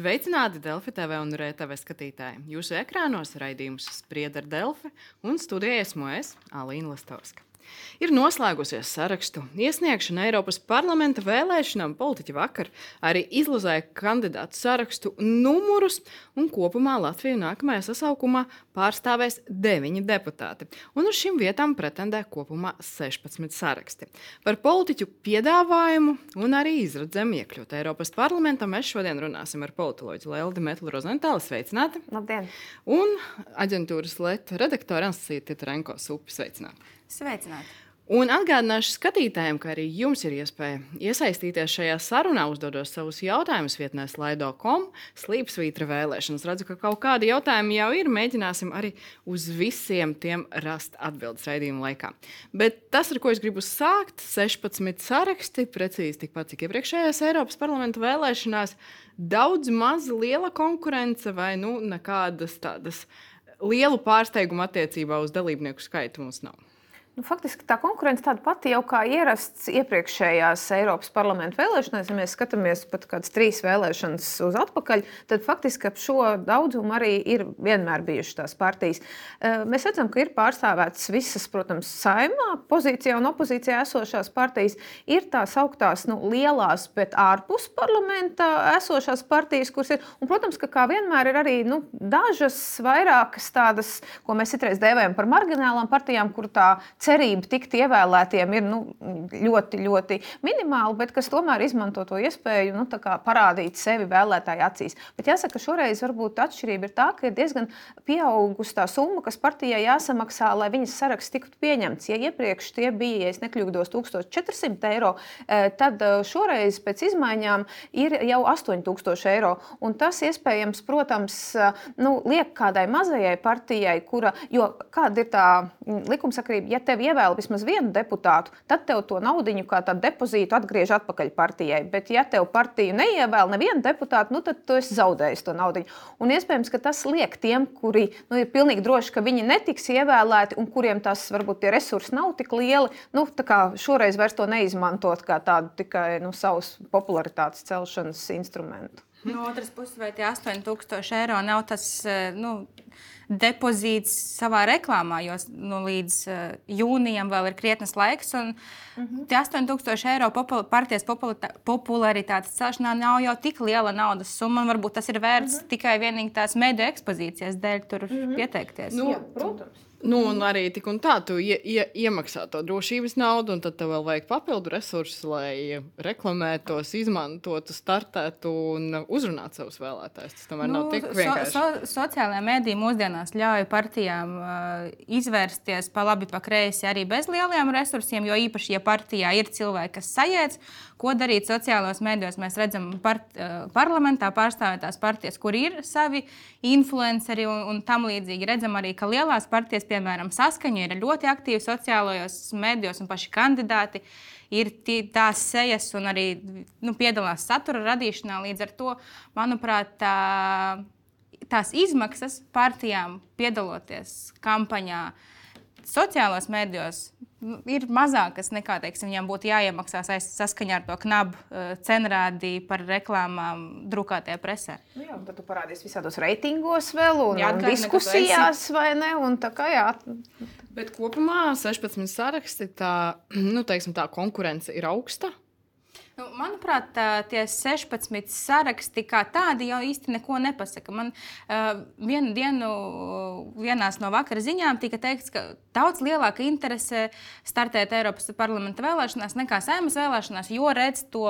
Sveicināti Delfi TV un RTV skatītāji. Jūsu ekrānos raidījums sprieda ar Delfi un studijā esmu es, Alīna Lastovska. Ir noslēgusies sarakstu iesniegšana Eiropas parlamenta vēlēšanām. Politiķi vakar arī izlozēja kandidātu sarakstu numurus, un kopumā Latviju nākamajā sasaukumā pārstāvēs deviņi deputāti. Un uz šīm vietām pretendē kopumā 16 saraksti. Par politiķu piedāvājumu un arī izredzēm iekļūt Eiropas parlamentā mēs šodien runāsim ar politoloģiju Leldi Metlu Rozentāli. Sveicināti! Labdien! Un aģentūras Leta redaktore Ansīta Trenko Supi. Sveicināti! Sveicināti! Un atgādināšu skatītājiem, ka arī jums ir iespēja iesaistīties šajā sarunā, uzdodot savus jautājumus vietnē slaido.com, slīpsvītra vēlēšanas. Redzu, ka kaut kādi jautājumi jau ir. Mēģināsim arī uz visiem tiem rast atbildes raidījuma laikā. Bet tas, ar ko es gribu sākt, 16 saraksti, precīzi tikpat cik iepriekšējās Eiropas parlamenta vēlēšanās, daudz maz liela konkurence vai nu nekādas tādas lielu pārsteigumu attiecībā uz dalībnieku skaitu mums nav. Nu, faktiski tā konkurence tāda pati jau kā ierasts iepriekšējās Eiropas parlamenta vēlēšanās. Ja mēs skatāmies pat kādas trīs vēlēšanas uz atpakaļ, tad faktiski ap šo daudzumu arī ir vienmēr bijušas tās partijas. Eh, mēs redzam, ka ir pārstāvētas visas, protams, saimā, pozīcijā un opozīcijā esošās partijas. Ir tās augtās nu, lielās, bet ārpus parlamenta esošās partijas, kuras ir. Un, protams, ka kā vienmēr ir arī nu, dažas vairākas tādas, ko mēs citreiz dēvējam par marginālām partijām, kur tā cerība tikt ievēlētiem ir nu, ļoti, ļoti minimāla, bet kas tomēr izmanto to iespēju nu, parādīt sevi vēlētāju acīs. Bet jāsaka, ka šoreiz varbūt atšķirība ir tā, ka ir diezgan pieaugusi tā summa, kas partijai jāsamaksā, lai viņas saraksts tiktu pieņemts. Ja iepriekš tie bija, ja nekļūdos, 1400 eiro, e, tad e, šoreiz pēc izmaiņām ir jau 8000 eiro. Un tas iespējams, protams, e, nu, liek kādai mazajai partijai, kura, jo kāda ir tā likumsakrība, ja tev ievēl vismaz vienu deputātu, tad tev to naudu kā tādu depozītu atgriež atpakaļ partijai. Bet, ja tev partija neievēl nevienu deputātu, nu, tad tu esi zaudējis to naudu. Un iespējams, ka tas liek tiem, kuri nu, ir pilnīgi droši, ka viņi netiks ievēlēti un kuriem tas varbūt tie resursi nav tik lieli, nu, šoreiz vairs to neizmantot kā tādu tikai nu, savus popularitātes celšanas instrumentu. No otras puses, vai tie 8000 eiro nav tas eh, nu, depozīts savā reklāmā, jo nu, līdz uh, jūnijam vēl ir krietnes laiks. Un, mm -hmm. Tie 8000 eiro popul partijas popularitātes celšanā nav jau tik liela naudas summa. Varbūt tas ir vērts mm -hmm. tikai vienīgi tās mediju ekspozīcijas dēļ tur mm -hmm. pieteikties. Nu, Jā, protams. Nu, un arī tik un tā, tu ie, ie, iemaksā to drošības naudu, un tad tev vēl vajag papildu resursus, lai reklamētos, izmantotu, startētu un uzrunātu savus vēlētājus. Tas tomēr nu, nav tik vienkārši. So, so, sociālajā mēdī mūsdienās ļauj partijām uh, izvērsties pa labi, pa kreisi arī bez lieliem resursiem, jo īpaši, ja partijā ir cilvēki, kas sajēdz, ko darīt sociālajos mēdījos, mēs redzam part, uh, parlamentā pārstāvētās partijas, kur ir savi influenceri un, un tam līdzīgi. Redzam arī, ka lielās partijas piemēram, saskaņa ir ļoti aktīva sociālajos medijos, un paši kandidāti ir tās sejas un arī nu, piedalās satura radīšanā. Līdz ar to, manuprāt, tā, tās izmaksas partijām piedaloties kampaņā sociālajos medijos Nu, ir mazākas nekā teiksim, viņam būtu jāiemaksā saskaņā ar to knabu uh, cenrādi par reklāmām drukātajā presē. Nu jā, tad tu parādīsi visādos reitingos vēl un, jā, un diskusijās, vai ne? Un tā kā jā. Bet kopumā 16 saraksti, tā, nu, teiksim, tā konkurence ir augsta. Nu, manuprāt, tie 16 saraksti kā tādi jau īsti neko nepasaka. Man uh, vienu dienu, vienās no vakara ziņām tika teikts, ka daudz lielāka interese startēt Eiropas parlamenta vēlēšanās nekā saimas vēlēšanās, jo redz to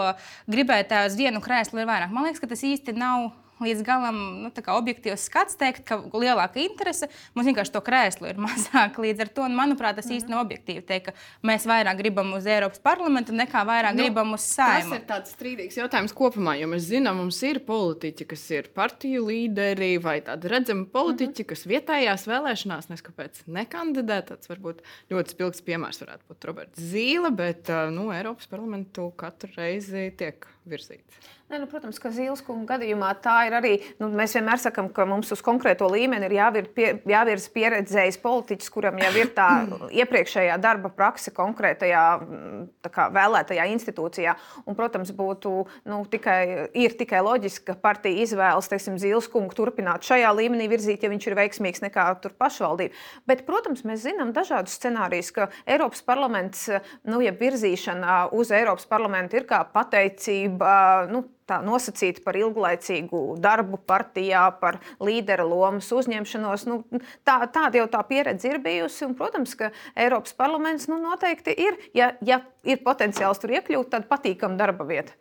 gribētāju uz vienu krēslu ir vairāk. Man liekas, ka tas īsti nav līdz galam nu, objektīvs skats, teikt, ka lielāka interese mums vienkārši to krēslu ir mazāk. Līdz ar to, manuprāt, tas mm -hmm. īstenībā nav objektīvi teikt, ka mēs vairāk gribam uz Eiropas parlamentu nekā vairāk nu, gribam uz saimu. Tas ir tāds strīdīgs jautājums kopumā, jo mēs zinām, mums ir politiķi, kas ir partiju līderi vai tādi redzami politiķi, mm -hmm. kas vietējās vēlēšanās neskapēc nekandidē. Tas varbūt ļoti spilgts piemērs varētu būt Roberts Zīle, bet nu, Eiropas parlamentu katru reizi tiek virzīt? Ne, nu, protams, ka Zīles kunga gadījumā tā ir arī. Nu, mēs vienmēr sakām, ka mums uz konkrēto līmeni ir jāvir, pie, jāvirz pieredzējis politiķis, kuram jau ir tā iepriekšējā darba prakse konkrētajā kā, vēlētajā institūcijā. Un, protams, būtu nu, tikai, ir tikai loģiski, ka partija izvēlas teiksim, Zīles kungu turpināt šajā līmenī virzīt, ja viņš ir veiksmīgs nekā pašvaldība. Bet, protams, mēs zinām dažādus scenārijus, ka Eiropas parlaments, nu, ja virzīšana uz Eiropas parlamentu ir kā pateicība. Nu, tā nosacīti par ilglaicīgu darbu partijā, par līdera lomas uzņemšanos. Nu, tā, tāda jau tā pieredze ir bijusi. Un, protams, ka Eiropas parlaments nu, noteikti ir, ja, ja ir potenciāls tur iekļūt, tad patīkama darba vieta.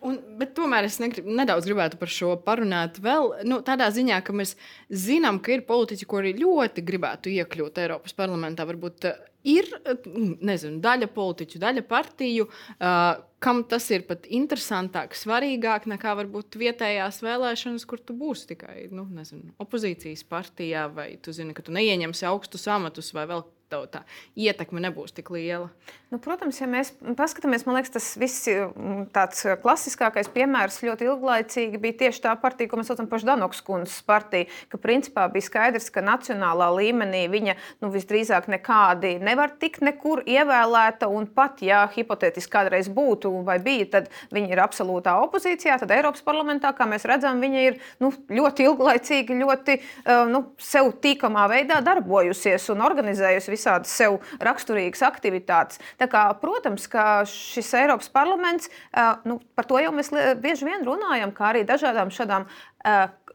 Un, bet tomēr es negrib, nedaudz gribētu par šo parunāt. Vēl nu, tādā ziņā, ka mēs zinām, ka ir politiķi, kuri ļoti gribētu iekļūt Eiropas parlamentā. Varbūt ir nezinu, daļa politiķu, daļa partiju, uh, kam tas ir pat interesantāk, svarīgāk nekā varbūt vietējās vēlēšanas, kur tu būsi tikai nu, nezinu, opozīcijas partijā, vai tu zini, ka tu neieņemsi augstus amatus vai vēl tā ietekme nebūs tik liela. Nu, protams, ja mēs paskatāmies, man liekas, tas viss mm, tāds klasiskākais piemērs ļoti ilglaicīgi bija tieši tā partija, ko mēs saucam par Danoks kundzes partiju, ka principā bija skaidrs, ka nacionālā līmenī viņa nu, visdrīzāk nekādi nevar tikt nekur ievēlēta, un pat, ja hipotētiski kādreiz būtu vai bija, tad viņa ir absolūtā opozīcijā, tad Eiropas parlamentā, kā mēs redzam, viņa ir nu, ļoti ilglaicīgi, ļoti uh, nu, sev tīkamā veidā darbojusies un organizējusi visādas sev raksturīgas aktivitātes. Kā, protams, ka šis Eiropas parlaments, nu, par to jau mēs bieži vien runājam, kā arī dažādām šādām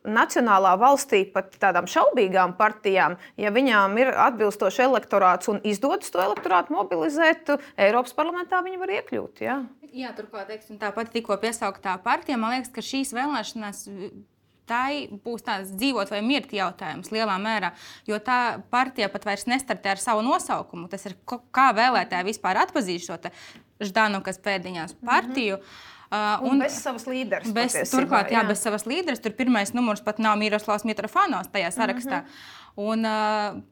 nacionālā valstī pat tādām šaubīgām partijām, ja viņām ir atbilstošs elektorāts un izdodas to elektorātu mobilizēt, Eiropas parlamentā viņi var iekļūt. Jā, jā turklāt, teiksim, tāpat tikko piesauktā partija, man liekas, ka šīs vēlēšanas tai būs tāds dzīvot vai mirt jautājums lielā mērā. Jo tā partija pat vairs nestartē ar savu nosaukumu. Tas ir kā vēlētāji vispār atpazīst šo Ždanu, kas pēdiņās partiju. Mm -hmm. Uh, un, un bez savas līderes. Bez, turklāt, jā, jā, bez savas līderes. Tur pirmais numurs pat nav Miroslavs Mitrofanovs tajā sarakstā. Mm -hmm. un, uh,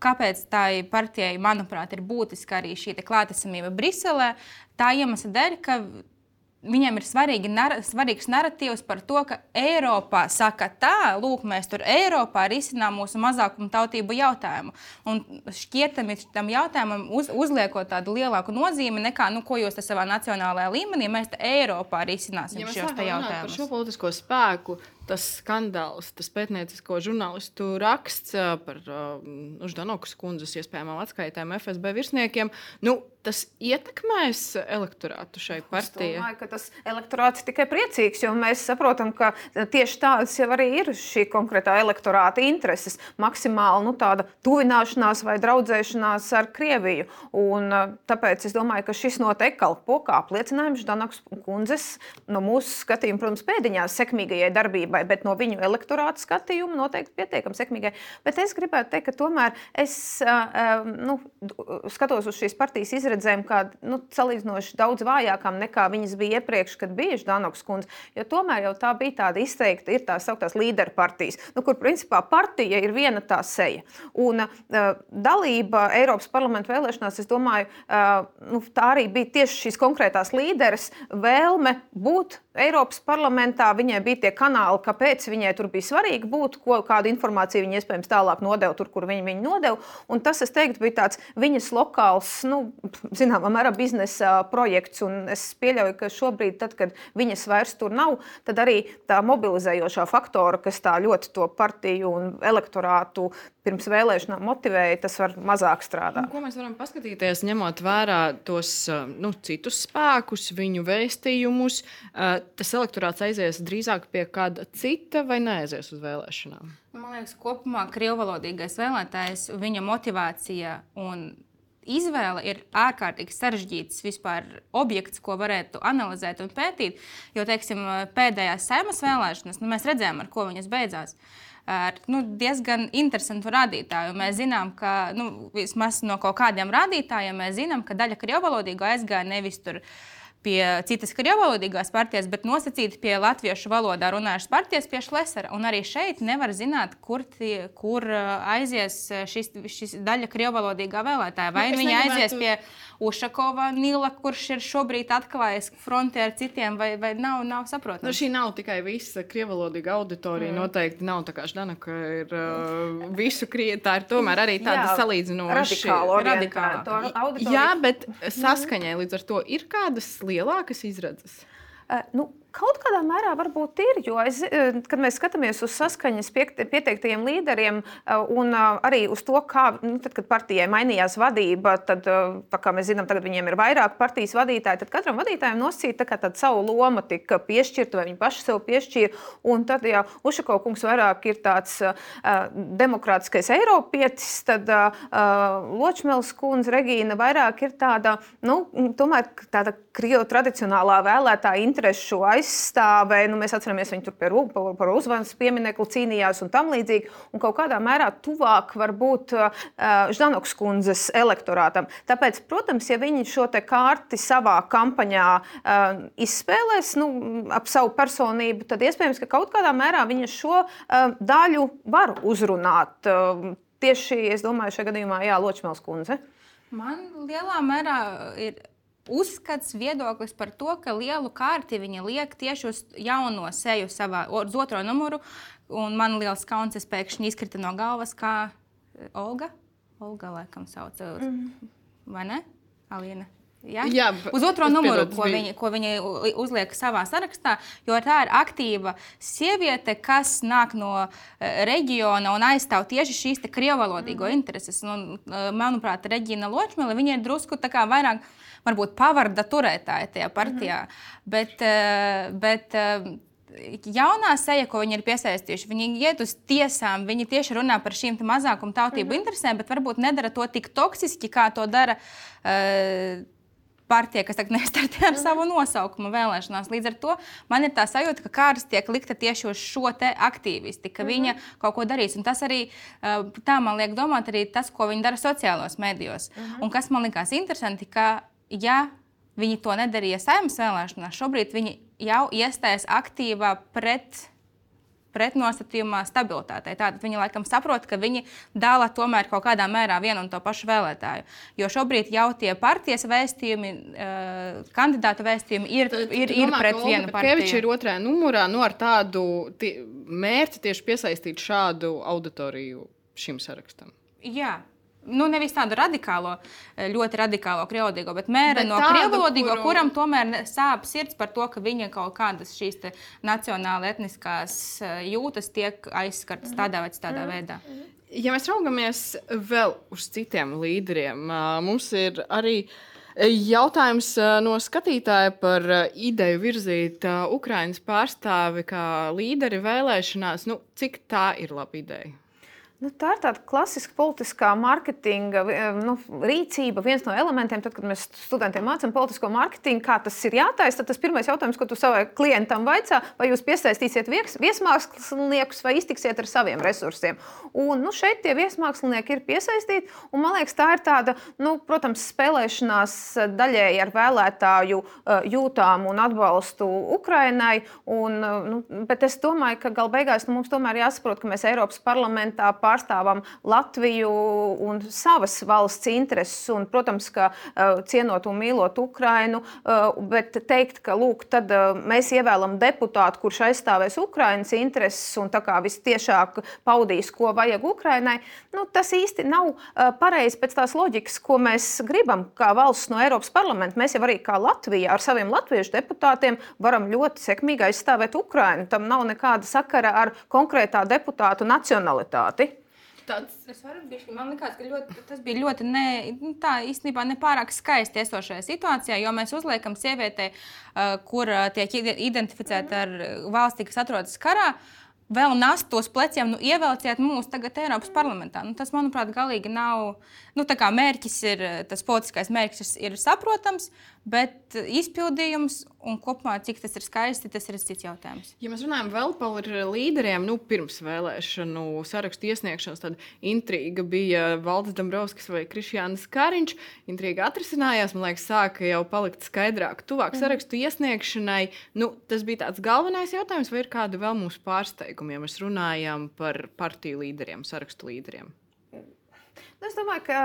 kāpēc tai partijai, manuprāt, ir būtiska arī šī klātesamība Briselē? Tā iemesla dēļ, ka viņiem ir svarīgi, nar svarīgs narratīvs par to, ka Eiropā saka tā, lūk, mēs tur Eiropā risinām mūsu mazākumu tautību jautājumu. Un šķietami tam jautājumam uz, uzliekot tādu lielāku nozīmi nekā, nu, ko jūs savā nacionālajā līmenī, mēs te Eiropā risināsim ja šos jautājumus. Par šo politisko spēku tas skandāls, tas pētniecisko žurnālistu raksts par uh, Ždanokas kundzes iespējamām atskaitēm FSB virsniekiem, nu, tas ietekmēs elektorātu šai partijai? Es domāju, ka tas elektorāts tikai priecīgs, jo mēs saprotam, ka tieši tādas jau arī ir šī konkrētā elektorāta intereses. Maksimāli nu, tāda tuvināšanās vai draudzēšanās ar Krieviju. Un, tāpēc es domāju, ka šis noteikti kalpo kā apliecinājums Ždanokas kundzes no mūsu skatījuma, protams, pēdiņās sekmīgajai darbībai, bet no viņu elektorāta skatījuma noteikti pietiekami sekmīgai. Bet es gribētu teikt, ka tomēr es nu, skatos uz šīs partijas pieredzēm, kā nu, salīdzinoši daudz vājākām nekā viņas bija iepriekš, kad bija Ždanoks kundze. Jo tomēr jau tā bija tāda izteikta, ir tā sauktās līderu partijas, nu, kur principā partija ir viena tā seja. Un dalība Eiropas parlamenta vēlēšanās, es domāju, nu, tā arī bija tieši šīs konkrētās līderes vēlme būt Eiropas parlamentā. Viņai bija tie kanāli, kāpēc viņai tur bija svarīgi būt, ko, kādu informāciju viņa iespējams tālāk nodeva tur, kur viņa viņu nodeva. Un tas, es teiktu, bija tāds viņas lokāls, nu, zināmā mērā biznesa projekts. Es pieļauju, ka šobrīd, tad, kad viņas vairs tur nav, tad arī tā mobilizējošā faktora, kas tā ļoti to partiju un elektorātu pirms vēlēšanām motivēja, tas var mazāk strādāt. Un ko mēs varam paskatīties, ņemot vērā tos nu, citus spēkus, viņu vēstījumus? Tas elektorāts aizies drīzāk pie kāda cita vai neaizies uz vēlēšanām? Man liekas, kopumā krievvalodīgais vēlētājs, viņa motivācija un izvēle ir ārkārtīgi sarežģīts vispār objekts, ko varētu analizēt un pētīt. Jo, teiksim, pēdējās sēmas vēlēšanas, nu, mēs redzējām, ar ko viņas beidzās. Ar nu, diezgan interesantu rādītāju. Mēs zinām, ka nu, vismaz no kaut kādiem rādītājiem mēs zinām, ka daļa krievalodīgo aizgāja nevis tur pie citas krievalodīgās partijas, bet nosacīti pie latviešu valodā runājušas partijas, pie Šlesera. Un arī šeit nevar zināt, kur, tie, kur aizies šis, šis daļa krievalodīgā vēlētāja. Vai nu, viņi aizies pie Ušakova Nila, kurš ir šobrīd atklājis fronti ar citiem, vai, vai nav, nav saprotams? Nu, šī nav tikai visa krievalodīga auditorija. Mm. Noteikti nav tā kā Ždana, ka ir uh, visu krievu. Tā ir tomēr arī tāda Jā, salīdzinoša radikāla. Jā, bet saskaņai līdz ar to ir kādas lielākas izredzes. Uh, nu, Kaut kādā mērā varbūt ir, jo, es, eh, kad mēs skatāmies uz saskaņas pieteiktajiem līderiem eh, un eh, arī uz to, kā, nu, tad, kad partijai mainījās vadība, tad, kā mēs zinām, tagad viņiem ir vairāk partijas vadītāji, tad katram vadītājam nosacīta tā savu loma tika piešķirta, vai viņi paši sev piešķīra. Un tad, ja Ušako kungs vairāk ir tāds uh, demokrātiskais eiropietis, tad uh, Ločmēls kundze Regīna vairāk ir tāda, nu, tomēr tāda Krievu tradicionālā vēlētāja interešu aizsardzība aizstāvē. Nu, mēs atceramies, viņi tur par, par, par uzvaras pieminiektu cīnījās un tam līdzīgi. Un kaut kādā mērā tuvāk var būt uh, Ždanoks kundzes elektorātam. Tāpēc, protams, ja viņi šo kārti savā kampaņā uh, izspēlēs nu, ap savu personību, tad iespējams, ka kaut kādā mērā viņi šo uh, daļu var uzrunāt. Uh, tieši, es domāju, šajā gadījumā, Jā, Ločmēls kundze. Man lielā mērā ir uzskats, viedoklis par to, ka lielu kārti viņa liek tieši uz jauno seju, savā, uz otro numuru. Un man liels kauns, es pēkšņi izkrita no galvas, kā eh, Olga. Olga, laikam, sauc. Mm. Vai ne? Alīna. Ja? Jā, uz otro numuru, ko viņa, ko viņa uzliek savā sarakstā, jo tā ir aktīva sieviete, kas nāk no eh, reģiona un aizstāv tieši šīs krievalodīgo mm. intereses. Un, eh, manuprāt, Reģina Ločmele, viņa ir drusku vairāk varbūt pavarda turētāja tajā partijā. Mm -hmm. Bet, eh, bet jaunā seja, ko viņi ir piesaistījuši, viņi iet uz tiesām, viņi tieši runā par šīm mazākuma tautību mm -hmm. interesēm, bet varbūt nedara to tik toksiski, kā to dara. Uh, partija, kas tagad nestartē ar mm. savu nosaukumu vēlēšanās. Līdz ar to man ir tā sajūta, ka kārtas tiek likta tieši uz šo aktīvisti, ka mm -hmm. viņa kaut ko darīs. Un tas arī tā man liek domāt, arī tas, ko viņi dara sociālos medijos. Mm -hmm. Un kas man likās interesanti, ka ja viņi to nedarīja saimnes vēlēšanās, šobrīd viņi jau iestājas aktīvā pret. Pretnostatījumā stabilitātei. Tātad viņi laikam saprot, ka viņi dala tomēr kaut kādā mērā vienu un to pašu vēlētāju. Jo šobrīd jau tie partijas vēstījumi, uh, kandidātu vēstījumi ir, ir, ir pret vienu partiju. Kevičs ir otrajā numurā nu, ar tādu mērķi tieši piesaistīt šādu auditoriju šim sarakstam. Jā, nu, nevis tādu radikālo, eh, ļoti radikālo krievlodīgo, bet mēra bet no krievlodīgo, kuru... kuram tomēr sāp sirds par to, ka viņa kaut kādas šīs nacionāla etniskās eh, jūtas tiek aizskartas -hmm. tādā vai citādā -hmm. veidā. Ja mēs raugamies vēl uz citiem līderiem, mums ir arī jautājums no skatītāja par ideju virzīt Ukraiņas pārstāvi kā līderi vēlēšanās. Nu, cik tā ir laba ideja? Nu, tā ir tāda klasiska politiskā mārketinga nu, rīcība. Viens no elementiem, tad, kad mēs studentiem mācām politisko mārketingu, kā tas ir jātaisa, tad tas pirmais jautājums, ko tu savai klientam vaicā, vai jūs piesaistīsiet vies, viesmāksliniekus vai iztiksiet ar saviem resursiem. Un, nu, šeit tie viesmākslinieki ir piesaistīti. Man liekas, tā ir tāda, nu, protams, spēlēšanās daļēji ar vēlētāju eh, jūtām un atbalstu Ukrainai. Un, eh, nu, bet es domāju, ka gal beigās nu, mums tomēr jāsaprot, ka mēs Eiropas parlamentā pārstāvam pārstāvam Latviju un savas valsts intereses. Un, protams, ka uh, cienot un mīlot Ukrainu, uh, bet teikt, ka lūk, tad, uh, mēs ievēlam deputātu, kurš aizstāvēs Ukraiņas intereses un vistiešāk paudīs, ko vajag Ukrainai, nu, tas īsti nav pareizi pēc tās loģikas, ko mēs gribam kā valsts no Eiropas parlamenta. Mēs jau arī kā Latvija ar saviem latviešu deputātiem varam ļoti sekmīgi aizstāvēt Ukrainu. Tam nav nekāda sakara ar konkrētā deputātu nacionalitāti. Tāds. Es varu būt, man liekas, ka ļoti, tas bija ļoti ne, nu, tā īstenībā nepārāk skaisti esošajā situācijā, jo mēs uzliekam sievietei, uh, kur uh, tiek identificēta ar valsti, kas atrodas karā. Vēl nastu uz pleciem, nu, ievelciet mūs tagad Eiropas parlamentā. Nu, tas, manuprāt, galīgi nav. Nu, mērķis ir, tas politiskais mērķis ir, saprotams, bet izpildījums un kopumā cik tas ir skaisti, tas ir cits jautājums. Ja mēs runājam vēl par līderiem, nu, pirms vēlēšanu sarakstu iesniegšanas, tad intriga bija Valdis Dombrovskis vai Krišjāns Kariņš. Intriga atrisinājās, man liekas, sāka jau palikt skaidrāk, tuvāk mhm. sarakstu iesniegšanai. Nu, tas bija tāds galvenais jautājums, vai ir kādi vēl mūsu pārsteigumi, ja mēs runājam par partiju līderiem, sarakstu līderiem? Es domāju, ka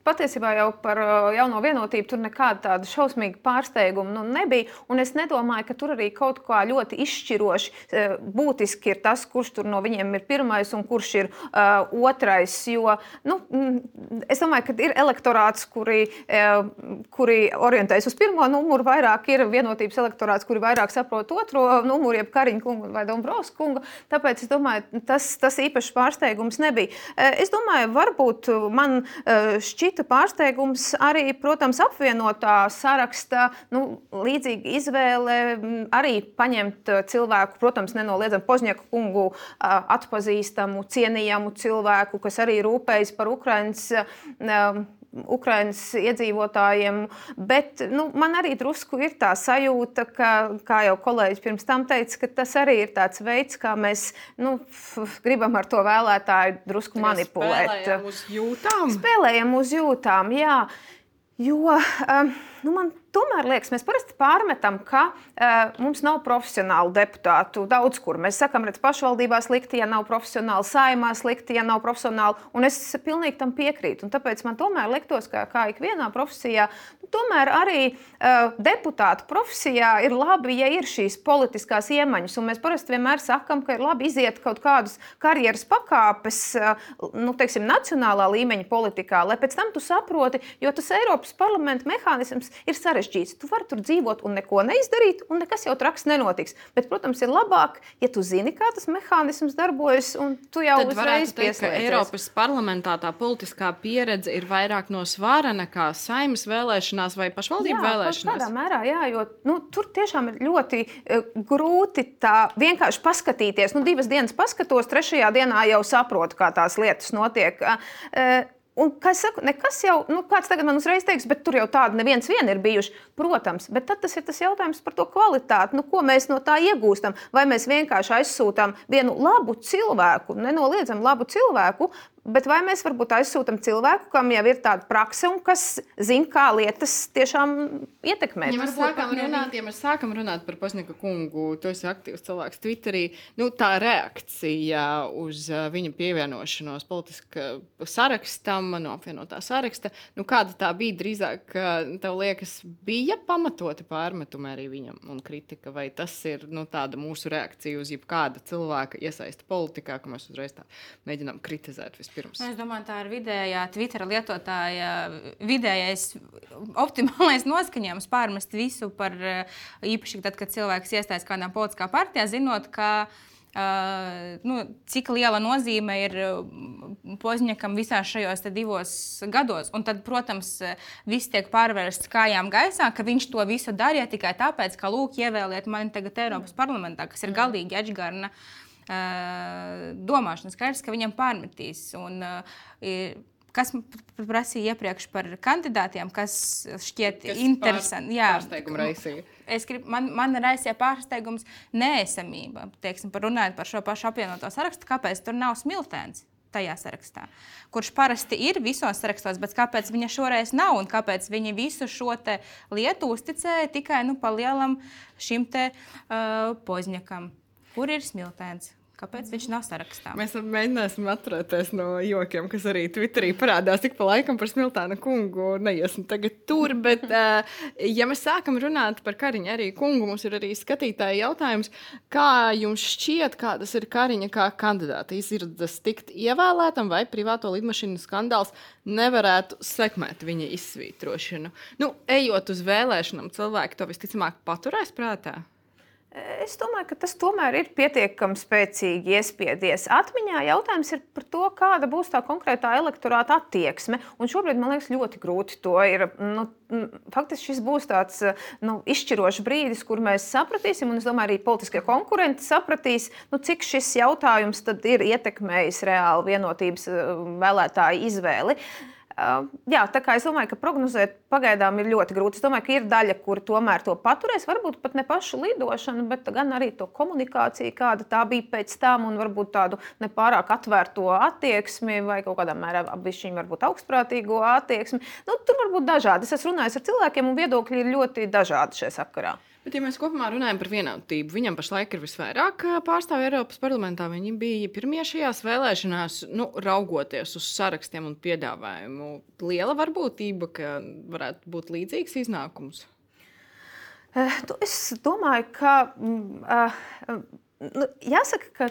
Patiesībā jau par uh, jauno vienotību tur nekāda tāda šausmīga pārsteiguma nu, nebija. Es nedomāju, ka tur arī kaut kā ļoti izšķiroši uh, būtiski ir tas, kurš no viņiem ir pirmais un kurš ir uh, otrais. Jo nu, mm, es domāju, ka ir elektorāts, kuri, uh, kuri orientējas uz pirmo numuru, vairāk ir vienotības elektorāts, kuri vairāk saprot otro numuru, jeb Kariņa kungu vai Dombrovs kungu. Tāpēc es domāju, tas, tas īpašs pārsteigums nebija. Uh, es domāju, varbūt man uh, šķiet, šķita pārsteigums arī, protams, apvienotā saraksta nu, līdzīga izvēle arī paņemt cilvēku, protams, nenoliedzami Pozņaku kungu atpazīstamu, cienījamu cilvēku, kas arī rūpējas par Ukraiņas. Ukraiņas iedzīvotājiem. Bet nu, man arī drusku ir tā sajūta, ka, kā jau kolēģis pirms tam teica, ka tas arī ir tāds veids, kā mēs nu, gribam ar to vēlētāju drusku manipulēt. Spēlējam uz jūtām. Spēlējam uz jūtām, jā. Jo um, nu, man Tomēr liekas, mēs parasti pārmetam, ka uh, mums nav profesionālu deputātu daudz kur. Mēs sakām, ka pašvaldībā slikti, ja nav profesionāli, saimā slikti, ja nav profesionāli. Un es pilnīgi tam piekrītu. Un tāpēc man tomēr liktos, ka kā ikvienā profesijā, nu, tomēr arī uh, deputātu profesijā ir labi, ja ir šīs politiskās iemaņas. Un mēs parasti vienmēr sakām, ka ir labi iziet kaut kādus karjeras pakāpes, uh, nu, teiksim, nacionālā līmeņa politikā, lai pēc tam tu saproti, jo tas Eiropas parlamenta mehānisms ir sarežģīts. Tu vari tur dzīvot un neko neizdarīt, un nekas jau traks nenotiks. Bet, protams, ir labāk, ja tu zini, kā tas mehānisms darbojas, un tu jau Tad uzreiz pieslēdzies. Eiropas parlamentā tā politiskā pieredze ir vairāk no svāra nekā saimnes vēlēšanās vai pašvaldību jā, vēlēšanās. Tādā mērā, jā, jo nu, tur tiešām ir ļoti uh, grūti tā vienkārši paskatīties. Nu, divas dienas paskatos, trešajā dienā jau saprotu, kā tās lietas notiek. Uh, Un, kā es saku, nekas jau, nu, kāds tagad man uzreiz teiks, bet tur jau tādi neviens vien ir bijuši. Protams, bet tad tas ir tas jautājums par to kvalitāti. Nu, ko mēs no tā iegūstam? Vai mēs vienkārši aizsūtām vienu labu cilvēku, nenoliedzam labu cilvēku, Bet vai mēs varbūt aizsūtām cilvēku, kam jau ir tāda prakse un kas zina, kā lietas tiešām ietekmē? Ja mēs, sākam runāt, ja mēs sākam runāt par Pasnika kungu, tu esi aktīvs cilvēks Twitterī, nu, tā reakcija uz viņa pievienošanos politiskā sarakstam, no apvienotā saraksta, nu, kāda tā bija drīzāk, tev liekas, bija pamatoti pārmetumi arī viņam un kritika, vai tas ir nu, tāda mūsu reakcija uz jebkāda cilvēka iesaisti politikā, ka mēs uzreiz tā mēģinām kritizēt vispār vispirms? Es domāju, tā ir vidējā Twitter lietotāja vidējais optimālais noskaņojums pārmest visu par īpaši tad, kad cilvēks iestājas kādā politiskā partijā, zinot, ka Uh, nu, cik liela nozīme ir Pozņakam visās šajos divos gados. Un tad, protams, viss tiek pārvērsts kājām gaisā, ka viņš to visu darīja tikai tāpēc, ka, lūk, ievēliet mani tagad Eiropas parlamentā, kas ir galīgi atžgarna. Uh, domāšana. Skaidrs, ka viņam pārmetīs. Un, kas prasīja iepriekš par kandidātiem, kas šķiet kas interesanti. Jā, pārsteiguma raisīja. Es gribu, man, man raisīja pārsteigums neesamība. Teiksim, par runājot par šo pašu apvienoto sarakstu, kāpēc tur nav smiltēns tajā sarakstā, kurš parasti ir visos sarakstos, bet kāpēc viņa šoreiz nav un kāpēc viņi visu šo lietu uzticēja tikai nu, pa lielam šim te uh, pozņakam, kur ir smiltēns. Kāpēc viņš nav sarakstā? Mēs mēģināsim atturēties no jokiem, kas arī Twitterī parādās. Ik pa laikam par Smiltāna kungu neiesim tagad tur. Bet, uh, ja mēs sākam runāt par Kariņu arī kungu, mums ir arī skatītāji jautājums, kā jums šķiet, kādas ir Kariņa kā kandidāta izredzes tikt ievēlētam vai privāto lidmašīnu skandāls nevarētu sekmēt viņa izsvītrošanu? Nu, ejot uz vēlēšanām, cilvēki to visticamāk paturēs prātā. Es domāju, ka tas tomēr ir pietiekami spēcīgi iespiedies. Atmiņā jautājums ir par to, kāda būs tā konkrētā elektorāta attieksme. Un šobrīd man liekas, ļoti grūti to ir. Nu, faktiski šis būs tāds nu, izšķirošs brīdis, kur mēs sapratīsim, un es domāju, arī politiskie konkurenti sapratīs, nu, cik šis jautājums ir ietekmējis reāli vienotības vēlētāju izvēli. Jā, tā kā es domāju, ka prognozēt pagaidām ir ļoti grūti. Es domāju, ka ir daļa, kur tomēr to paturēs. Varbūt pat ne pašu lidošanu, bet gan arī to komunikāciju, kāda tā bija pēc tam, un varbūt tādu nepārāk atvērto attieksmi vai kaut kādā mērā apziņā, varbūt augstprātīgo attieksmi. Nu, tur var būt dažādi. Es esmu runājis ar cilvēkiem, un viedokļi ir ļoti dažādi šajā sakarā. Bet, ja mēs kopumā runājam par vienotību, viņam pašlaik ir visvairāk pārstāvju Eiropas parlamentā. Viņi bija pirmie šajās vēlēšanās, nu, raugoties uz sarakstiem un piedāvājumu. Liela varbūtība, ka varētu būt līdzīgs iznākums. Es domāju, ka uh, nu, jāsaka, ka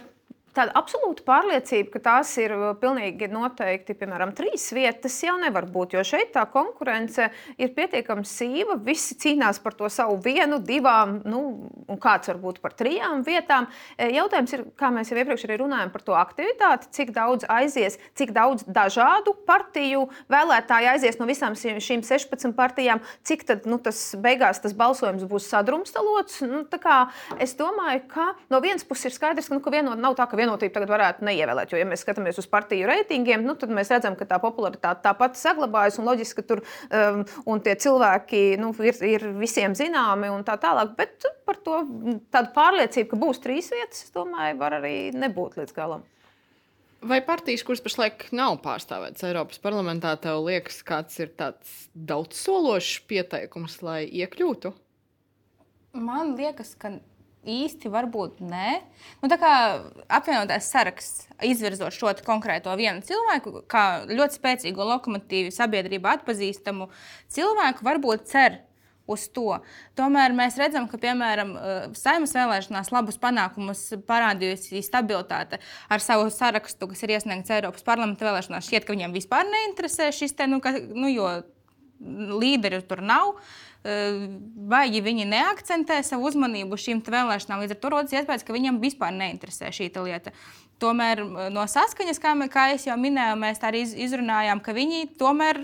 Tāda absolūta pārliecība, ka tās ir uh, pilnīgi noteikti, piemēram, trīs vietas, jau nevar būt. Jo šeit tā konkurence ir pietiekami sīva. Visi cīnās par to savu vienu, divām, nu, un kāds varbūt par trijām vietām. E, jautājums ir, kā mēs jau iepriekš arī runājām par to aktivitāti, cik daudz aizies, cik daudz dažādu partiju vēlētāju aizies no visām šīm 16 partijām, cik tad nu, tas beigās tas balsojums būs sadrumstalots. Nu, es domāju, ka no vienas puses ir skaidrs, ka, nu, ka vienot nav tā, ka vienotību tagad varētu neievēlēt. Jo, ja mēs skatāmies uz partiju reitingiem, nu, tad mēs redzam, ka tā popularitāte tāpat saglabājas un loģiski, ka tur um, tie cilvēki nu, ir, ir visiem zināmi un tā tālāk. Bet par to tādu pārliecību, ka būs trīs vietas, es domāju, var arī nebūt līdz galam. Vai partijas, kuras pašlaik nav pārstāvētas Eiropas parlamentā, tev liekas, kāds ir tāds daudzsološs pieteikums, lai iekļūtu? Man liekas, ka īsti varbūt nē. Nu, tā kā apvienotais saraksts izvirzot šo konkrēto vienu cilvēku, kā ļoti spēcīgu lokomotīvu, sabiedrību atpazīstamu cilvēku, varbūt cer to. Tomēr mēs redzam, ka, piemēram, uh, saimnes vēlēšanās labus panākumus parādījusi stabilitāte ar savu sarakstu, kas ir iesniegts Eiropas parlamenta vēlēšanās. Šķiet, ka viņiem vispār neinteresē šis te, nu, ka, nu, jo līderi tur nav. Uh, vai viņi neakcentē savu uzmanību šīm vēlēšanām. Līdz ar to rodas iespējas, ka viņam vispār neinteresē šī lieta. Tomēr no saskaņas, kā, kā jau minēju, mēs arī izrunājām, ka viņi tomēr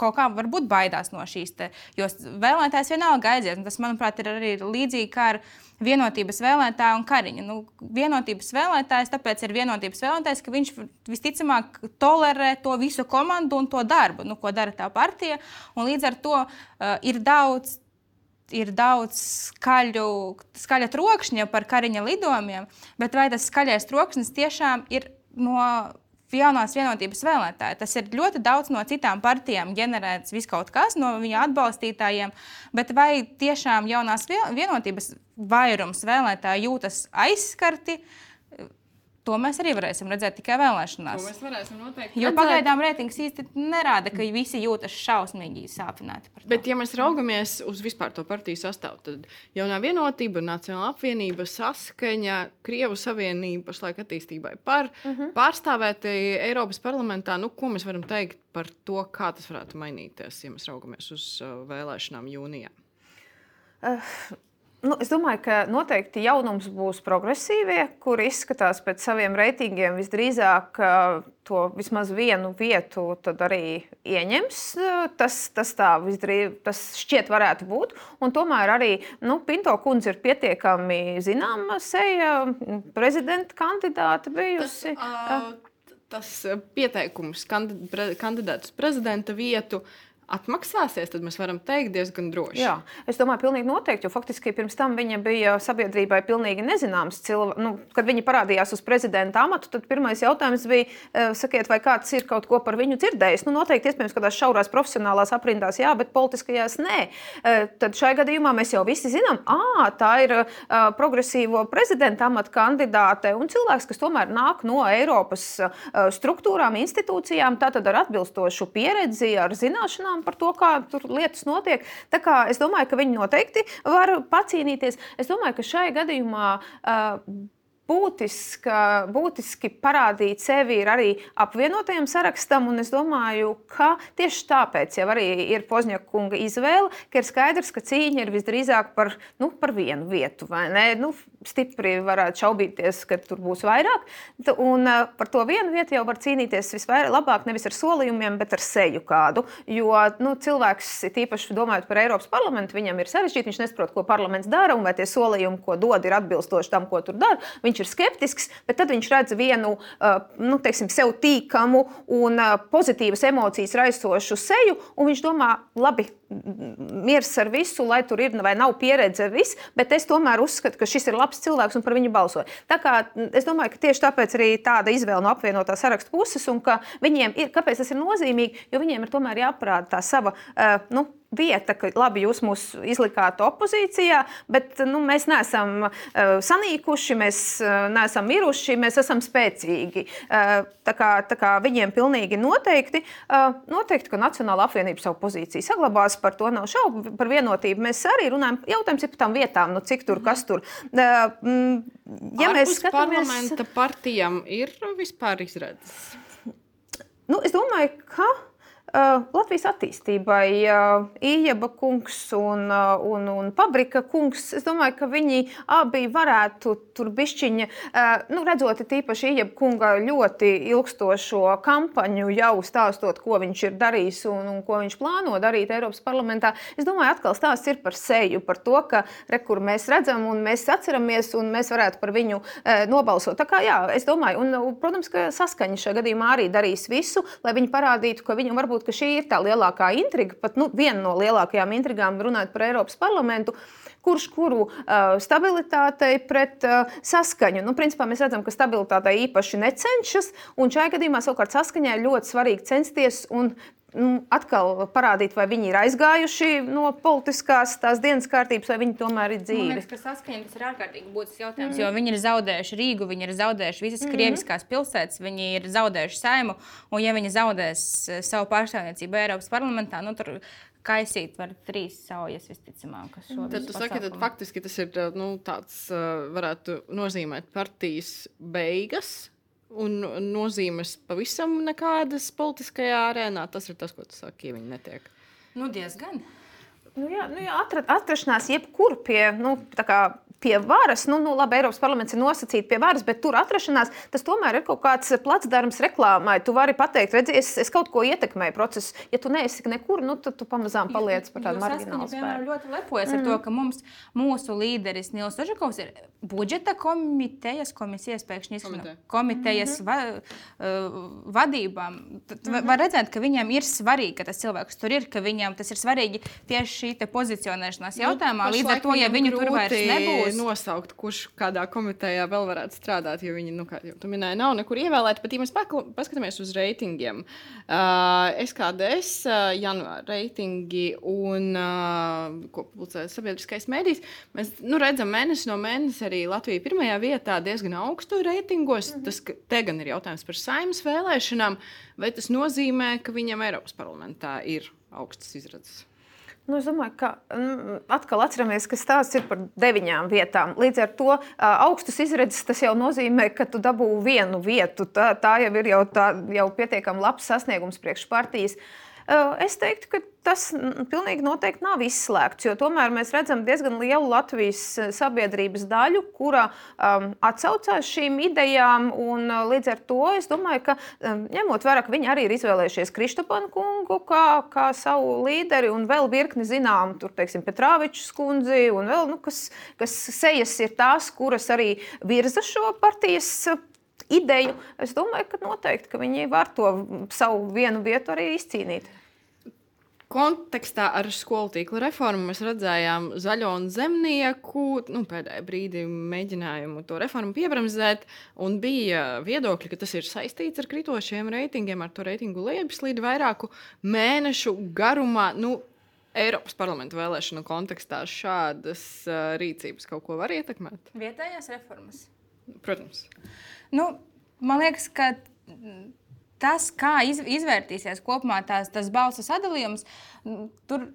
kaut kā varbūt baidās no šīs. Te, jo vēlētājs vienalga aizies. Tas, manuprāt, ir arī līdzīgi kā ar vienotības vēlētāju un kariņu. Nu, vienotības vēlētājs, tāpēc ir vienotības vēlētājs, ka viņš visticamāk tolerē to visu komandu un to darbu, nu, ko dara tā partija. Līdz ar to uh, ir daudz. Ir daudz skaļu, skaļa trokšņa par kariņa lidojumiem, bet vai tas skaļais trokšņs tiešām ir no jaunās vienotības vēlētāji. Tas ir ļoti daudz no citām partijām ģenerēts viskaut kas no viņa atbalstītājiem, bet vai tiešām jaunās vienotības vairums vēlētāju jūtas aizskarti? To mēs arī varēsim redzēt tikai vēlēšanās. To mēs varēsim noteikti. Jo pagaidām reitings īsti nerāda, ka visi jūtas šausmīgi sāpināti. Bet, ja mēs raugamies uz vispār to partiju sastāvu, tad jaunā vienotība, Nacionāla apvienība, saskaņa, Krievu savienība pašlaik attīstībai par uh mhm. -huh. pārstāvēti Eiropas parlamentā. Nu, ko mēs varam teikt par to, kā tas varētu mainīties, ja mēs raugamies uz uh, vēlēšanām jūnijā? Uh, Nu, es domāju, ka noteikti jaunums būs progresīvie, kuri izskatās pēc saviem reitingiem visdrīzāk to vismaz vienu vietu arī ieņems. Tas, tas, tā, visdrīz, tas šķiet varētu būt. Un tomēr arī nu, Pinto kundze ir pietiekami zināma seja, prezidenta kandidāte bijusi. Tas, uh, tas pieteikums kandidēt uz prezidenta vietu uh, atmaksāsies, tad mēs varam teikt diezgan droši. Jā, es domāju, pilnīgi noteikti, jo faktiski pirms tam viņa bija sabiedrībai pilnīgi nezināms cilvēks. Nu, kad viņa parādījās uz prezidenta amatu, tad pirmais jautājums bija, e, sakiet, vai kāds ir kaut ko par viņu dzirdējis. Nu, noteikti, iespējams, kādās šaurās profesionālās aprindās, jā, bet politiskajās nē. E, tad šajā gadījumā mēs jau visi zinām, ka tā ir e, progresīvo prezidenta amata kandidāte un cilvēks, kas tomēr nāk no Eiropas struktūrām, institūcijām, tātad ar atbilstošu pieredzi, ar zināšanām zinām par to, kā tur lietas notiek. Tā kā es domāju, ka viņi noteikti var pacīnīties. Es domāju, ka šai gadījumā. Uh, būtiska, būtiski parādīt sevi ir arī apvienotajam sarakstam. Es domāju, ka tieši tāpēc jau arī ir Pozņaka kunga izvēle, ka ir skaidrs, ka cīņa ir visdrīzāk par, nu, par vienu vietu. Nu, stipri varētu šaubīties, ka tur būs vairāk. Un par to vienu vietu jau var cīnīties vislabāk nevis ar solījumiem, bet ar seju kādu. Jo nu, cilvēks, tīpaši domājot par Eiropas parlamentu, viņam ir sarežģīti. Viņš nesaprot, ko parlaments dara un vai tie solījumi, ko dod, ir atbilstoši tam, ko tur dara. Viņš viņš ir skeptisks, bet tad viņš redz vienu nu, teiksim, sev tīkamu un pozitīvas emocijas raisošu seju, un viņš domā, labi, miers ar visu, lai tur ir vai nav pieredze, viss, bet es tomēr uzskatu, ka šis ir labs cilvēks un par viņu balsoju. Tā kā es domāju, ka tieši tāpēc arī tāda izvēle no apvienotā saraksta puses, un ka viņiem ir, kāpēc tas ir nozīmīgi, jo viņiem ir tomēr jāparāda tā sava. Nu, vieta, ka labi, jūs mūs izlikāt opozīcijā, bet nu, mēs neesam uh, sanīkuši, mēs uh, neesam miruši, mēs esam spēcīgi. Uh, tā kā, tā kā viņiem pilnīgi noteikti, noteikti, ka Nacionāla apvienība savu pozīciju saglabās, par to nav šaubu, par vienotību mēs arī runājam. Jautājums ir par tām vietām, nu, cik tur, kas tur. Uh, ja Ārpus mēs skatāmies, parlamenta partijām ir vispār izredzes. Nu, es domāju, ka Latvijas attīstībai Ieja kungs un, un, un Pabrika kungs. Es domāju, ka viņi abi varētu tur bišķiņa, nu, redzot tīpaši Ieja kunga ļoti ilgstošo kampaņu, jau stāstot, ko viņš ir darījis un, un ko viņš plāno darīt Eiropas parlamentā. Es domāju, atkal stāsts ir par seju, par to, ka re, kur mēs redzam un mēs atceramies un mēs varētu par viņu nobalsot. Tā kā jā, es domāju, un, protams, ka saskaņa šajā gadījumā arī darīs visu, lai viņi parādītu, ka viņam varbūt varbūt šī ir tā lielākā intriga, pat nu, viena no lielākajām intrigām runājot par Eiropas parlamentu kurš kuru uh, stabilitātei pret uh, saskaņu. Nu, principā mēs redzam, ka stabilitātei īpaši necenšas, un šajā gadījumā savukārt saskaņai ļoti svarīgi censties un nu, atkal parādīt, vai viņi ir aizgājuši no politiskās tās dienas kārtības, vai viņi tomēr ir dzīvi. Man liekas, ka saskaņa tas ir ārkārtīgi būtisks jautājums, mm. jo viņi ir zaudējuši Rīgu, viņi ir zaudējuši visas mm. krieviskās pilsētas, viņi ir zaudējuši saimu, un ja viņi zaudēs eh, savu pārstāvniecību Eiropas parlamentā, nu, tur kaisīt var trīs saujas visticamāk. Tad tu saki, ka faktiski tas ir nu, tāds, eh, varētu nozīmēt partijas beigas un nozīmes pavisam nekādas politiskajā arēnā. Tas ir tas, ko tu saki, ja viņi netiek. Nu, diezgan. Nu, jā, nu, jā, atrat, atrašanās jebkur pie, nu, kā, pie varas, nu, nu labi, Eiropas parlaments ir nosacīts pie varas, bet tur atrašanās, tas tomēr ir kaut kāds placdarms reklāmai. Tu vari pateikt, redzi, es, es kaut ko ietekmēju procesu. Ja tu neesi nekur, nu, tad tu pamazām paliec par tādu marginālu spēku. ļoti lepojas mm. ar to, ka mums, mūsu līderis Nils Ožakovs ir budžeta komitejas, komisijas pēkšņi izskanēja, komitejas mm -hmm. va, uh, vadībām. Tad mm -hmm. var redzēt, ka viņiem ir svarīgi, ka tas cilvēks tur ir, ka viņam tas ir svarīgi tieši šī pozicionēšanās nu, jautājumā. Nu, Līdz ar to, ja viņu tur vairs nebūs, grūti nosaukt, kurš kādā komitejā vēl varētu strādāt, jo viņi, nu, kā jau tu minēji, nav nekur ievēlēti. Pat ja mēs paskatāmies uz reitingiem, uh, SKDS uh, janvāra reitingi un uh, ko publicē sabiedriskais mēdījis, mēs nu, redzam mēnesi no mēneša arī Latvija pirmajā vietā diezgan augstu reitingos. Mm -hmm. Tas te gan ir jautājums par saimnes vēlēšanām, vai tas nozīmē, ka viņam Eiropas parlamentā ir augstas izredzes? Nu, es domāju, ka mm, atkal atceramies, ka stāsts ir par deviņām vietām. Līdz ar to augstus izredzes tas jau nozīmē, ka tu dabū vienu vietu. Tā, tā jau ir jau, tā, jau pietiekami labs sasniegums priekš partijas. Uh, Es teiktu, ka tas pilnīgi noteikti nav izslēgts, jo tomēr mēs redzam diezgan lielu Latvijas sabiedrības daļu, kura um, atsaucās šīm idejām. Un, līdz ar to es domāju, ka um, ņemot vērā, ka viņi arī ir izvēlējušies Kristopanu kungu kā, kā savu līderi un vēl virkni zinām, tur, teiksim, Petrāvičs kundzi un vēl, nu, kas, kas sejas ir tās, kuras arī virza šo partijas ideju, es domāju, ka noteikti ka viņi var to savu vienu vietu arī izcīnīt. Kontekstā ar skolu tīkla reformu mēs redzējām zaļo un zemnieku nu, pēdējā brīdī mēģinājumu to reformu piebremzēt. Bija viedokļi, ka tas ir saistīts ar kritošiem reitingiem, ar to reitingu lejupislīdi vairāku mēnešu garumā. Nu, Eiropas parlamenta vēlēšanu kontekstā šādas uh, rīcības kaut ko var ietekmēt? Vietējās reformas. Protams. Nu, man liekas, ka tas, kā iz, izvērtīsies kopumā tās, tas balsu sadalījums, tur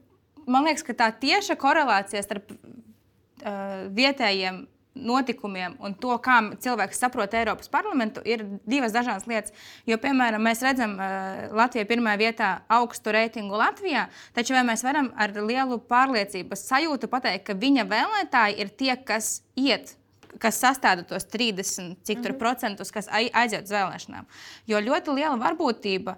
man liekas, ka tā tieša korelācija starp uh, vietējiem notikumiem un to, kā cilvēks saprot Eiropas parlamentu, ir divas dažādas lietas. Jo, piemēram, mēs redzam, uh, Latvija ir pirmā vietā augstu reitingu Latvijā, taču vai mēs varam ar lielu pārliecības sajūtu pateikt, ka viņa vēlētāji ir tie, kas iet kas sastāv tos 30 cik, mm -hmm. procentus, kas aiziet uz vēlēšanām. Jo ļoti liela varbūtība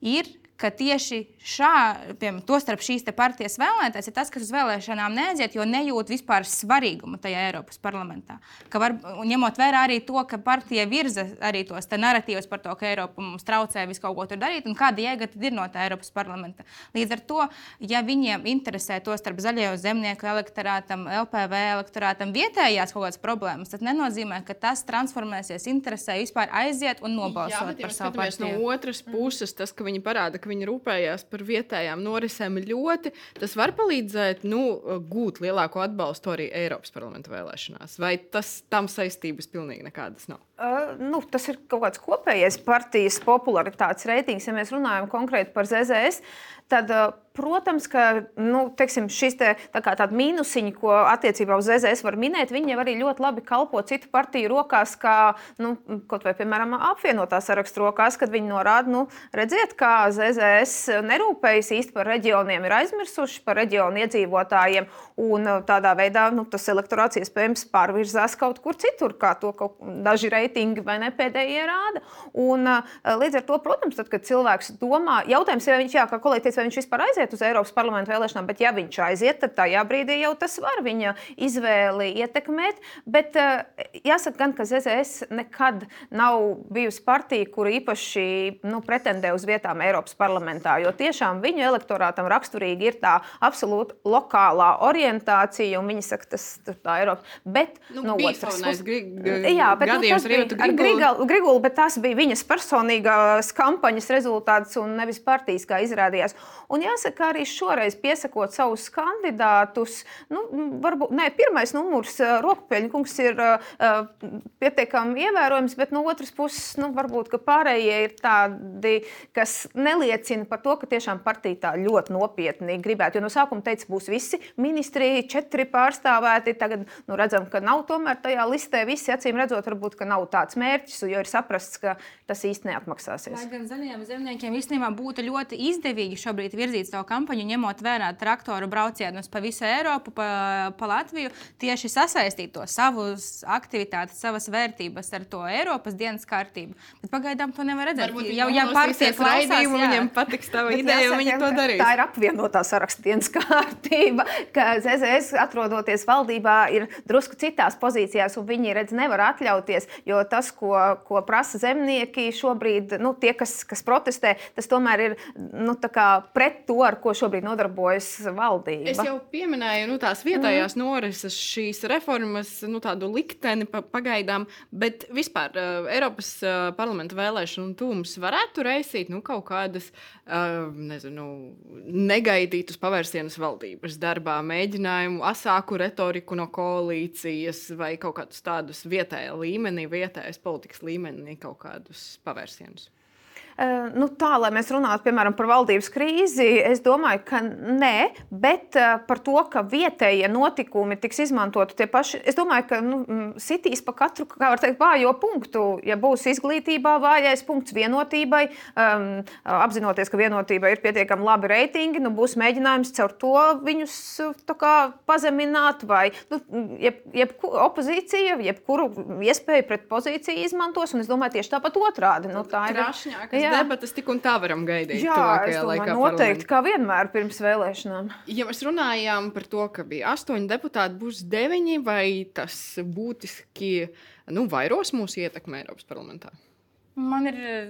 ir, ka tieši šā, piemēram, tostarp šīs partijas vēlētājs ir tas, kas uz vēlēšanām neaiziet, jo nejūt vispār svarīgumu tajā Eiropas parlamentā. Ka var, ņemot vērā arī to, ka partija virza arī tos narratīvus par to, ka Eiropa mums traucē visu kaut ko tur darīt, un kāda jēga tad ir no tā Eiropas parlamenta. Līdz ar to, ja viņiem interesē to starp zaļo zemnieku elektorātam, LPV elektorātam vietējās kaut kādas problēmas, tas nenozīmē, ka tas transformēsies interesē vispār aiziet un nobalsot Jā, par savu partiju. No otras puses, tas, ka viņi parāda, ka ka viņi rūpējās par vietējām norisēm ļoti, tas var palīdzēt nu, gūt lielāko atbalstu arī Eiropas parlamenta vēlēšanās. Vai tas tam saistības pilnīgi nekādas nav? Uh, nu, tas ir kaut kāds kopējais partijas popularitātes reitings, ja mēs runājam konkrēti par ZZS. Tad, uh, Protams, ka nu, teiksim, šis te, tā tāda mīnusiņa, ko attiecībā uz ZZS var minēt, viņi arī ļoti labi kalpo citu partiju rokās, kā nu, kaut vai, piemēram, apvienotā sarakstu rokās, kad viņi norāda, nu, redziet, kā ZZS nerūpējas īsti par reģioniem, ir aizmirsuši par reģionu iedzīvotājiem, un uh, tādā veidā nu, tas elektorāts iespējams pārvirzās kaut kur citur, kā to daži reitingi vai ne pēdējie rāda. Un, uh, līdz ar to, protams, tad, kad cilvēks domā, jautājums, vai viņš, jā, kā kolēģis teica, vai viņš vispār aiziet aiziet uz Eiropas parlamentu vēlēšanām, bet ja viņš aiziet, tad tajā brīdī jau tas var viņa izvēli ietekmēt. Bet eh, jāsaka, gan, ka ZZS nekad nav bijusi partija, kur īpaši nu, pretendē uz vietām Eiropas parlamentā, jo tiešām viņu elektorātam raksturīgi ir tā absolūti lokālā orientācija, un viņi saka, tas ir tā Eiropa. Bet nu, no otras puses, jā, bet nu, tas bija ar Grigulu, Grigulu, bet tas bija viņas personīgās kampaņas rezultāts un nevis partijas, kā izrādījās. Un jāsaka, ka arī šoreiz piesakot savus kandidātus, nu, varbūt ne, pirmais numurs, Rokpeļņa kungs, ir uh, pietiekami ievērojams, bet no otras puses, nu, varbūt pārējie ir tādi, kas neliecina par to, ka tiešām partija tā ļoti nopietni gribētu. Jo no sākuma teica, būs visi ministri, četri pārstāvēti. Tagad nu, redzam, ka nav tomēr tajā listē visi acīm redzot, varbūt nav tāds mērķis, jo ir saprasts, ka tas īsti neatmaksāsies. Lai gan zaļajiem zemniekiem īstenībā būtu ļoti izdevīgi šobrīd virzīt savu kampaņu, ņemot vērā traktoru braucienus pa visu Eiropu, pa, pa Latviju, tieši sasaistīt to savus aktivitātes, savas vērtības ar to Eiropas dienas kārtību. Bet pagaidām to nevar redzēt. Varbūt jau jau pārsies raidījumu, viņam patiks tava ideja, un viņi to darīs. Tā ir apvienotā saraksta dienas kārtība, ka ZZS atrodoties valdībā ir drusku citās pozīcijās, un viņi redz nevar atļauties, jo tas, ko, ko prasa zemnieki šobrīd, nu, tie, kas, kas protestē, tas tomēr ir nu, pret to, ar ko šobrīd nodarbojas valdība. Es jau pieminēju nu, tās vietējās mm. norises, šīs reformas, nu, tādu likteni pa, pagaidām, bet vispār uh, Eiropas uh, parlamenta vēlēšanu tūmus varētu raisīt nu, kaut kādas uh, nezinu, negaidītus pavērsienus valdības darbā, mēģinājumu asāku retoriku no koalīcijas vai kaut kādus tādus vietējā līmenī, vietējas politikas līmenī kaut kādus pavērsienus. Eh, nu, tā, lai mēs runātu piemēram, par valdības krīzi, es domāju, ka nē, bet eh, par to, ka vietējie notikumi tiks izmantoti tie paši. Es domāju, ka nu, sitīs pa katru teikt, vājo punktu. Ja būs izglītībā vājais punkts vienotībai, um, apzinoties, ka vienotībai ir pietiekami labi reitingi, nu, būs mēģinājums caur to viņus kā, pazemināt, vai nu, jeb, jeb opozīcija, jebkuru iespēju pret pozīciju izmantos. Un es domāju, tieši tāpat otrādi. Nu, tā ir krāšņāka jā. debatas tik un tā varam gaidīt. Jā, es domāju, noteikti, parlamentu. kā vienmēr pirms vēlēšanām. Ja mēs runājām par to, ka bija astoņi deputāti, būs deviņi, vai tas būtiski nu, vairos mūsu ietekmi Eiropas parlamentā? Man ir eh,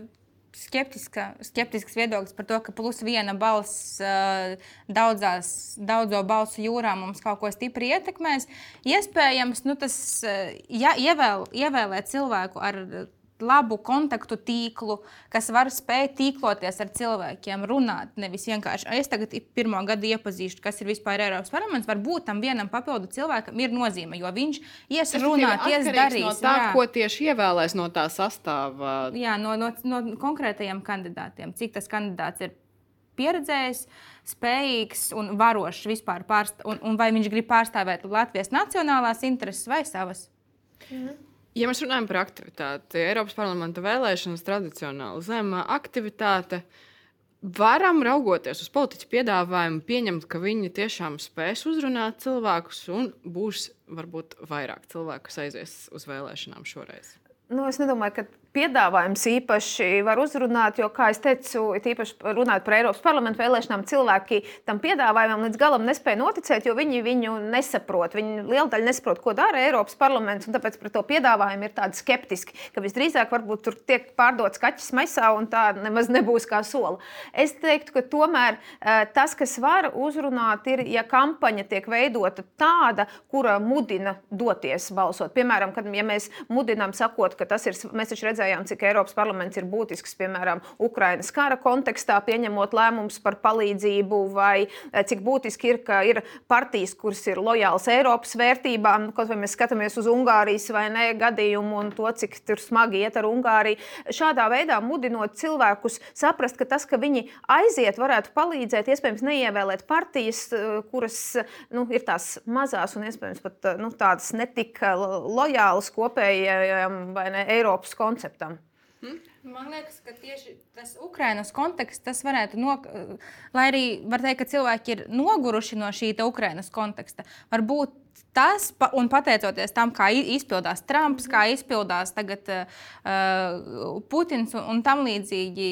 skeptiska, skeptisks viedoklis par to, ka plus viena balss uh, daudzās, daudzo balsu jūrā mums kaut ko stipri ietekmēs. Iespējams, nu, tas uh, ja, ievēl, ievēlēt cilvēku ar labu kontaktu tīklu, kas var spēt tīkloties ar cilvēkiem, runāt. Nevis vienkārši es tagad pirmo gadu iepazīšu, kas ir vispār Eiropas parlaments. Varbūt tam vienam papildu cilvēkam ir nozīme, jo viņš ies runāt, ies darīt. No tā, jā. ko tieši ievēlēs no tā sastāvā. Jā, no, no, no konkrētajiem kandidātiem. Cik tas kandidāts ir pieredzējis, spējīgs un varošs vispār, pārst un, un vai viņš grib pārstāvēt Latvijas nacionālās intereses vai savas. Mhm. Ja mēs runājam par aktivitāti, Eiropas parlamenta vēlēšanas tradicionāli zema aktivitāte. Varam raugoties uz politiķu piedāvājumu, pieņemt, ka viņi tiešām spēs uzrunāt cilvēkus un būs varbūt vairāk cilvēku, kas aizies uz vēlēšanām šoreiz. Nu, es nedomāju, ka piedāvājums īpaši var uzrunāt, jo, kā jau teicu, īpaši runājot par Eiropas parlamentu vēlēšanām, cilvēki tam piedāvājumam līdz galam nespēja noticēt, jo viņi viņu nesaprot. Viņi liela daļa nesaprot, ko dara Eiropas parlaments, un tāpēc par to piedāvājumu ir tādi skeptiski, ka visdrīzāk varbūt tur tiek pārdots kaķis maisā, un tā nemaz nebūs kā sola. Es teiktu, ka tomēr eh, tas, kas var uzrunāt, ir, ja kampaņa tiek veidota tāda, kura mudina doties balsot. Piemēram, kad ja mēs mudinām sakot, ka tas ir, mēs taču redzējām, redzējām, cik Eiropas parlaments ir būtisks, piemēram, Ukrainas kara kontekstā, pieņemot lēmumus par palīdzību, vai eh, cik būtiski ir, ka ir partijas, kuras ir lojālas Eiropas vērtībām, kaut vai mēs skatāmies uz Ungārijas vai ne gadījumu un to, cik tur smagi iet ar Ungāriju. Šādā veidā mudinot cilvēkus saprast, ka tas, ka viņi aiziet, varētu palīdzēt, iespējams, neievēlēt partijas, eh, kuras nu, ir tās mazās un iespējams pat eh, nu, tādas netik lojālas kopējiem vai ne Eiropas konceptam konceptam. Hmm? Man liekas, ka tieši tas Ukraiņas konteksts, tas varētu, no, lai arī var teikt, ka cilvēki ir noguruši no šī Ukraiņas konteksta, varbūt tas, un pateicoties tam, kā izpildās Trumps, kā izpildās tagad uh, Putins un, un tam līdzīgi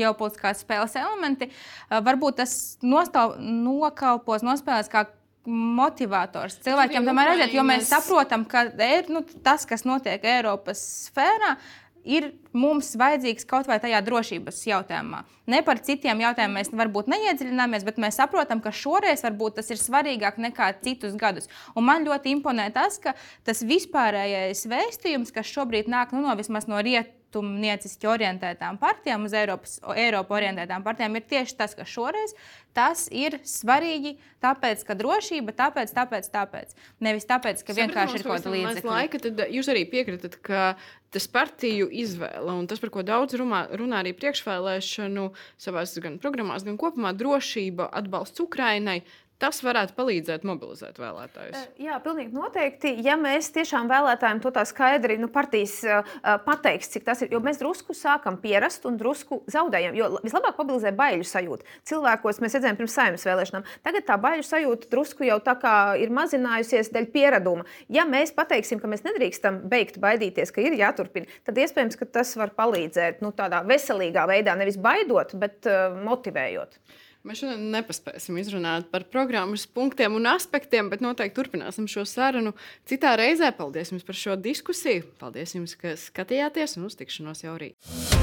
ģeopolitiskās spēles elementi, uh, varbūt tas nostāv, nokalpos, nospēlēs kā motivators cilvēkiem tomēr redzēt, jo mēs saprotam, ka ir, nu, tas, kas notiek Eiropas sfērā, ir mums vajadzīgs kaut vai tajā drošības jautājumā. Ne par citiem jautājumiem mēs varbūt neiedziļināmies, bet mēs saprotam, ka šoreiz varbūt tas ir svarīgāk nekā citus gadus. Un man ļoti imponē tas, ka tas vispārējais vēstījums, kas šobrīd nāk nu, no vismaz no rietu rietumnieciski orientētām partijām, uz Eiropas, Eiropu orientētām partijām, ir tieši tas, ka šoreiz tas ir svarīgi, tāpēc, ka drošība, tāpēc, tāpēc, tāpēc. Nevis tāpēc, ka vienkārši ir kaut kāda līdzekļa. Laika, tad jūs arī piekritat, ka tas partiju izvēle un tas, par ko daudz runā, runā arī priekšvēlēšanu savās gan programmās, gan kopumā drošība, atbalsts Ukrainai, Tas varētu palīdzēt mobilizēt vēlētājus. Jā, pilnīgi noteikti. Ja mēs tiešām vēlētājiem to tā skaidri, nu, partijas uh, pateiks, cik tas ir, jo mēs drusku sākam pierast un drusku zaudējam. Jo vislabāk mobilizē baiļu sajūta. Cilvēkos mēs redzējām pirms saimnes vēlēšanām. Tagad tā baiļu sajūta drusku jau tā kā ir mazinājusies dēļ pieraduma. Ja mēs pateiksim, ka mēs nedrīkstam beigt baidīties, ka ir jāturpina, tad iespējams, ka tas var palīdzēt nu, tādā veselīgā veidā, nevis baidot, bet uh, motivējot. Mēs šodien nepaspēsim izrunāt par programmas punktiem un aspektiem, bet noteikti turpināsim šo sarunu citā reizē. Paldies jums par šo diskusiju. Paldies jums, ka skatījāties un uz tikšanos jau rīt.